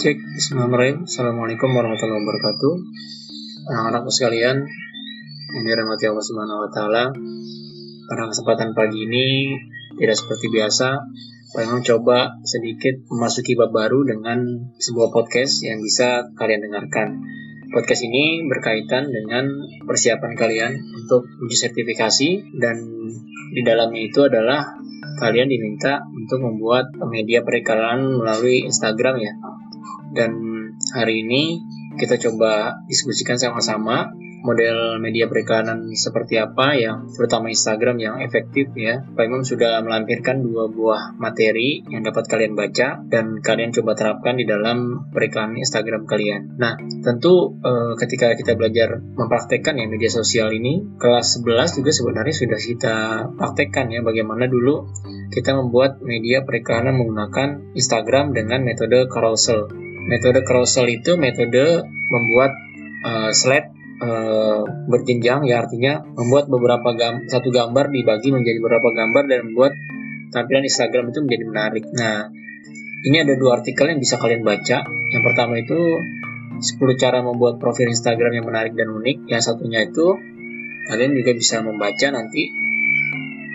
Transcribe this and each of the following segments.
Cek, Bismillahirrahmanirrahim. Assalamualaikum warahmatullahi wabarakatuh. Anak-anakku sekalian yang dirahmati Allah Subhanahu wa taala. Pada kesempatan pagi ini tidak seperti biasa, pengen coba sedikit memasuki bab baru dengan sebuah podcast yang bisa kalian dengarkan. Podcast ini berkaitan dengan persiapan kalian untuk uji sertifikasi dan di dalamnya itu adalah kalian diminta untuk membuat media periklanan melalui Instagram ya dan hari ini kita coba diskusikan sama-sama model media periklanan seperti apa yang terutama Instagram yang efektif ya. Pak Imam sudah melampirkan dua buah materi yang dapat kalian baca dan kalian coba terapkan di dalam periklanan Instagram kalian. Nah, tentu eh, ketika kita belajar mempraktekkan ya media sosial ini, kelas 11 juga sebenarnya sudah kita praktekkan ya bagaimana dulu kita membuat media periklanan menggunakan Instagram dengan metode carousel Metode carousel itu metode membuat uh, slide uh, berjenjang ya artinya membuat beberapa gam satu gambar dibagi menjadi beberapa gambar dan membuat tampilan Instagram itu menjadi menarik. Nah, ini ada dua artikel yang bisa kalian baca. Yang pertama itu 10 cara membuat profil Instagram yang menarik dan unik. Yang satunya itu kalian juga bisa membaca nanti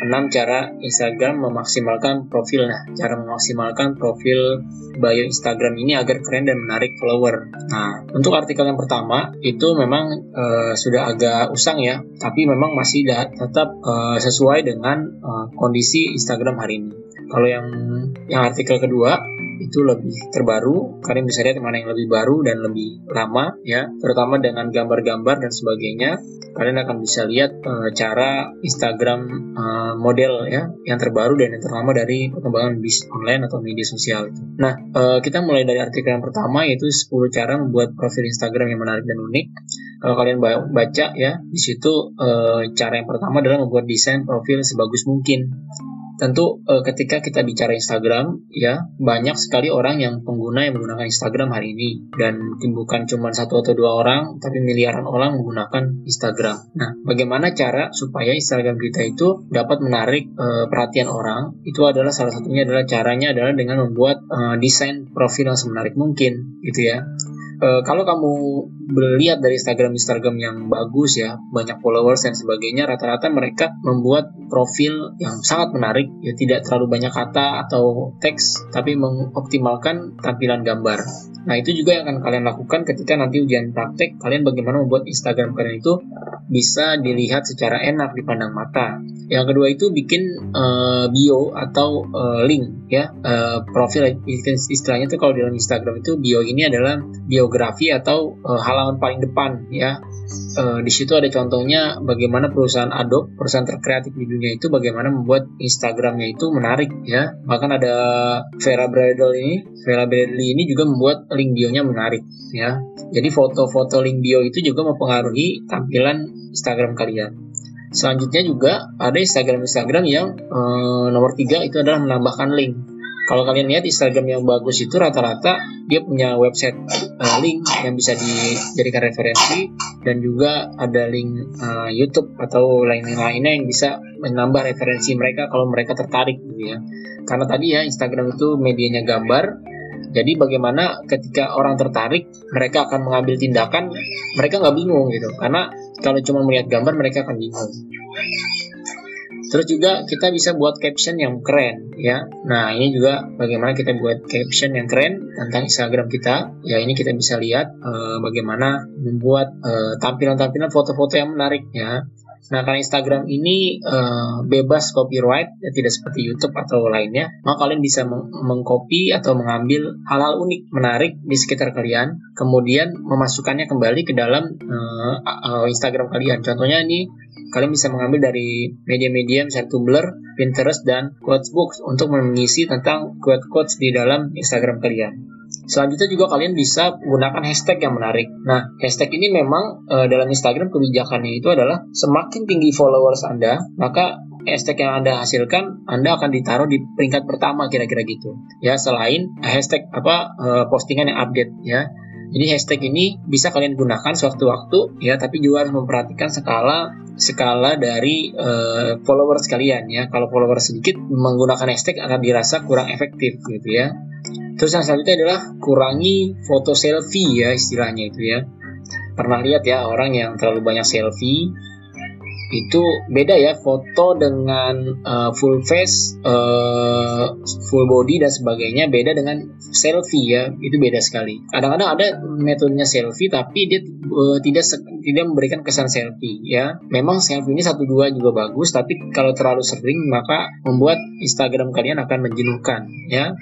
6 cara Instagram memaksimalkan profil. Nah, cara memaksimalkan profil bio Instagram ini agar keren dan menarik follower. Nah, untuk artikel yang pertama itu memang uh, sudah agak usang ya, tapi memang masih tetap uh, sesuai dengan uh, kondisi Instagram hari ini. Kalau yang yang artikel kedua itu lebih terbaru kalian bisa lihat mana yang lebih baru dan lebih lama ya terutama dengan gambar-gambar dan sebagainya kalian akan bisa lihat uh, cara Instagram uh, model ya yang terbaru dan yang terlama dari perkembangan bisnis online atau media sosial itu. Nah, uh, kita mulai dari artikel yang pertama yaitu 10 cara membuat profil Instagram yang menarik dan unik. Kalau kalian baca ya, di situ uh, cara yang pertama adalah membuat desain profil sebagus mungkin tentu uh, ketika kita bicara Instagram ya banyak sekali orang yang pengguna yang menggunakan Instagram hari ini dan bukan cuma satu atau dua orang tapi miliaran orang menggunakan Instagram. Nah, bagaimana cara supaya Instagram kita itu dapat menarik uh, perhatian orang? Itu adalah salah satunya adalah caranya adalah dengan membuat uh, desain profil yang semenarik mungkin gitu ya uh, kalau kamu melihat dari Instagram Instagram yang bagus ya banyak followers dan sebagainya rata-rata mereka membuat profil yang sangat menarik. Ya tidak terlalu banyak kata atau teks tapi mengoptimalkan tampilan gambar. Nah itu juga yang akan kalian lakukan ketika nanti ujian praktek kalian bagaimana membuat Instagram kalian itu bisa dilihat secara enak dipandang mata. Yang kedua itu bikin uh, bio atau uh, link ya. Uh, profil istilahnya itu kalau di dalam Instagram itu bio ini adalah biografi atau uh, halaman paling depan ya uh, di situ ada contohnya bagaimana perusahaan Adobe perusahaan terkreatif di dunia itu bagaimana membuat Instagramnya itu menarik ya. Bahkan ada Vera Bradley ini Vera Bradley ini juga membuat link bionya menarik ya. Jadi foto-foto link bio itu juga mempengaruhi tampilan Instagram kalian. Selanjutnya juga ada Instagram-Instagram yang eh, nomor tiga itu adalah menambahkan link. Kalau kalian lihat Instagram yang bagus itu rata-rata dia punya website uh, link yang bisa dijadikan referensi dan juga ada link uh, YouTube atau lain-lainnya yang bisa menambah referensi mereka kalau mereka tertarik gitu ya. Karena tadi ya Instagram itu medianya gambar, jadi bagaimana ketika orang tertarik, mereka akan mengambil tindakan, mereka nggak bingung gitu. Karena kalau cuma melihat gambar mereka akan bingung. Terus juga kita bisa buat caption yang keren ya. Nah ini juga bagaimana kita buat caption yang keren tentang Instagram kita. Ya ini kita bisa lihat uh, bagaimana membuat uh, tampilan-tampilan foto-foto yang menarik ya. Karena Instagram ini uh, bebas copyright, ya, tidak seperti YouTube atau lainnya, maka kalian bisa meng atau mengambil hal-hal unik, menarik di sekitar kalian, kemudian memasukkannya kembali ke dalam uh, uh, Instagram kalian. Contohnya ini, kalian bisa mengambil dari media-media misalnya Tumblr, Pinterest, dan Quotesbooks untuk mengisi tentang quote-quotes di dalam Instagram kalian. Selanjutnya juga kalian bisa menggunakan hashtag yang menarik. Nah, hashtag ini memang e, dalam Instagram kebijakannya itu adalah semakin tinggi followers Anda, maka hashtag yang Anda hasilkan Anda akan ditaruh di peringkat pertama kira-kira gitu. Ya, selain hashtag apa e, postingan yang update ya. Jadi hashtag ini bisa kalian gunakan sewaktu-waktu ya, tapi juga harus memperhatikan skala skala dari uh, followers kalian ya. Kalau followers sedikit menggunakan hashtag akan dirasa kurang efektif gitu ya. Terus yang selanjutnya adalah kurangi foto selfie ya istilahnya itu ya. Pernah lihat ya orang yang terlalu banyak selfie itu beda ya foto dengan uh, full face, uh, full body dan sebagainya beda dengan selfie ya itu beda sekali. Kadang-kadang ada metodenya selfie tapi dia uh, tidak tidak memberikan kesan selfie ya. Memang selfie ini satu dua juga bagus tapi kalau terlalu sering maka membuat Instagram kalian akan menjenuhkan ya.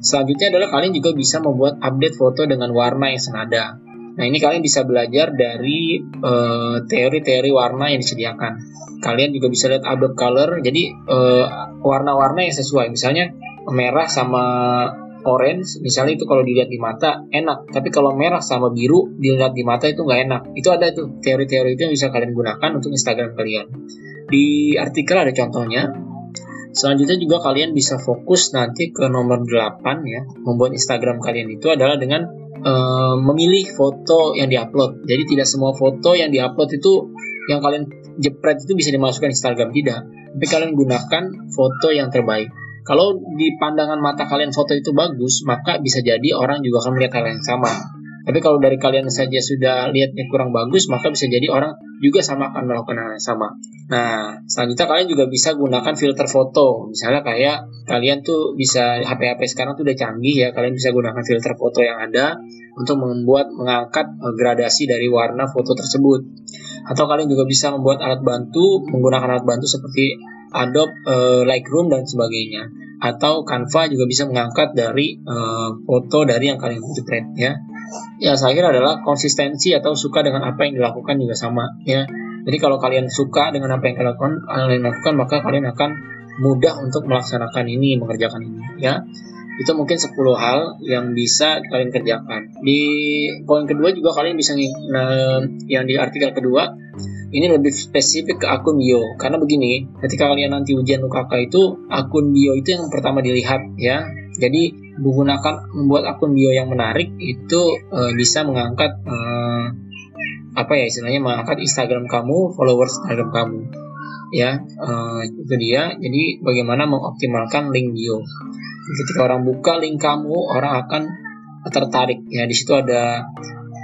Selanjutnya adalah kalian juga bisa membuat update foto dengan warna yang senada. Nah, ini kalian bisa belajar dari eh, teori-teori uh, warna yang disediakan. Kalian juga bisa lihat update color, jadi uh, warna-warna yang sesuai. Misalnya merah sama orange, misalnya itu kalau dilihat di mata enak, tapi kalau merah sama biru dilihat di mata itu nggak enak. Itu ada itu teori-teori itu yang bisa kalian gunakan untuk Instagram kalian. Di artikel ada contohnya. Selanjutnya juga kalian bisa fokus nanti ke nomor 8 ya. Membuat Instagram kalian itu adalah dengan uh, memilih foto yang diupload. Jadi tidak semua foto yang diupload itu yang kalian jepret itu bisa dimasukkan Instagram tidak. Tapi kalian gunakan foto yang terbaik. Kalau di pandangan mata kalian foto itu bagus, maka bisa jadi orang juga akan melihat hal yang sama. Tapi kalau dari kalian saja sudah lihatnya kurang bagus, maka bisa jadi orang juga sama akan melakukan hal yang sama. Nah, selanjutnya kalian juga bisa gunakan filter foto. Misalnya kayak kalian tuh bisa HP-HP sekarang tuh udah canggih ya, kalian bisa gunakan filter foto yang ada untuk membuat mengangkat eh, gradasi dari warna foto tersebut. Atau kalian juga bisa membuat alat bantu menggunakan alat bantu seperti Adobe uh, Lightroom dan sebagainya. Atau Canva juga bisa mengangkat dari uh, foto dari yang kalian jepret ya. Ya, saya kira adalah konsistensi atau suka dengan apa yang dilakukan juga sama ya. Jadi kalau kalian suka dengan apa yang kalian lakukan, maka kalian akan mudah untuk melaksanakan ini, mengerjakan ini ya. Itu mungkin 10 hal yang bisa kalian kerjakan. Di poin kedua juga kalian bisa nah, yang di artikel kedua ini lebih spesifik ke akun bio karena begini ketika kalian nanti ujian UKK itu akun bio itu yang pertama dilihat ya jadi menggunakan membuat akun bio yang menarik itu uh, bisa mengangkat uh, apa ya istilahnya mengangkat Instagram kamu followers Instagram kamu. Ya uh, itu dia. Jadi bagaimana mengoptimalkan link bio. Ketika orang buka link kamu orang akan tertarik. Ya di situ ada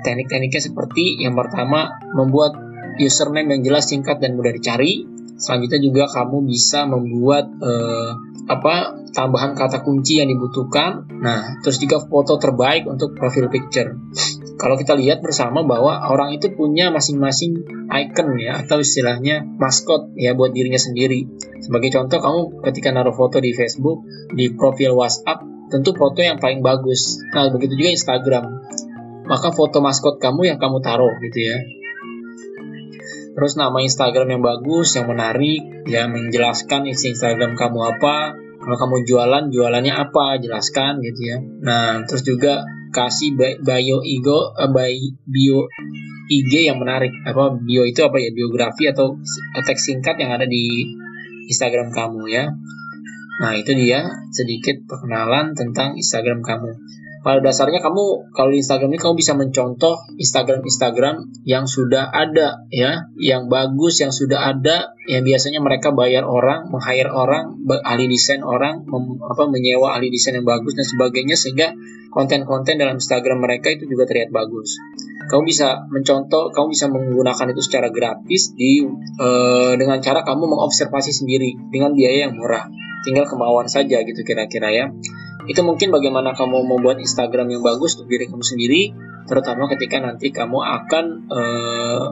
teknik-tekniknya seperti yang pertama membuat username yang jelas, singkat dan mudah dicari. Selanjutnya juga kamu bisa membuat eh, apa tambahan kata kunci yang dibutuhkan. Nah, terus juga foto terbaik untuk profil picture. Kalau kita lihat bersama bahwa orang itu punya masing-masing icon ya atau istilahnya maskot ya buat dirinya sendiri. Sebagai contoh kamu ketika naruh foto di Facebook, di profil WhatsApp, tentu foto yang paling bagus. Nah, begitu juga Instagram. Maka foto maskot kamu yang kamu taruh gitu ya terus nama Instagram yang bagus, yang menarik, yang menjelaskan isi Instagram kamu apa, kalau kamu jualan, jualannya apa, jelaskan gitu ya. Nah, terus juga kasih bio ego, uh, bio IG yang menarik. Apa bio itu apa ya? Biografi atau teks singkat yang ada di Instagram kamu ya. Nah, itu dia sedikit perkenalan tentang Instagram kamu pada dasarnya kamu kalau di Instagram ini kamu bisa mencontoh Instagram-Instagram yang sudah ada ya, yang bagus yang sudah ada yang biasanya mereka bayar orang, meng-hire orang, ahli desain orang, mem, apa menyewa ahli desain yang bagus dan sebagainya sehingga konten-konten dalam Instagram mereka itu juga terlihat bagus. Kamu bisa mencontoh, kamu bisa menggunakan itu secara gratis di uh, dengan cara kamu mengobservasi sendiri dengan biaya yang murah. Tinggal kemauan saja gitu kira-kira ya. Itu mungkin bagaimana kamu membuat Instagram yang bagus untuk diri kamu sendiri, terutama ketika nanti kamu akan uh,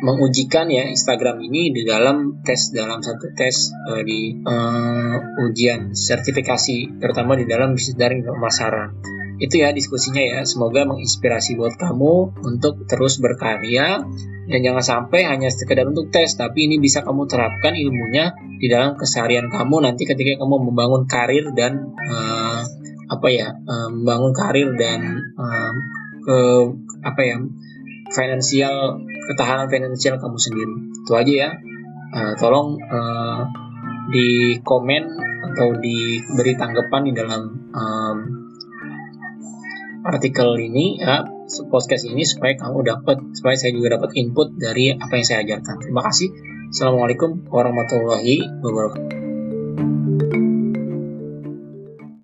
mengujikan ya Instagram ini di dalam tes dalam satu tes uh, di uh, ujian sertifikasi terutama di dalam bisnis daring pemasaran. Itu ya diskusinya ya. Semoga menginspirasi buat kamu untuk terus berkarya. Dan jangan sampai hanya sekedar untuk tes tapi ini bisa kamu terapkan ilmunya di dalam keseharian kamu nanti ketika kamu membangun karir dan uh, apa ya uh, membangun karir dan uh, ke apa ya finansial ketahanan finansial kamu sendiri. Itu aja ya. Uh, tolong uh, di komen atau diberi tanggapan di dalam um, artikel ini ya podcast ini supaya kamu dapat supaya saya juga dapat input dari apa yang saya ajarkan. Terima kasih. Assalamualaikum warahmatullahi wabarakatuh.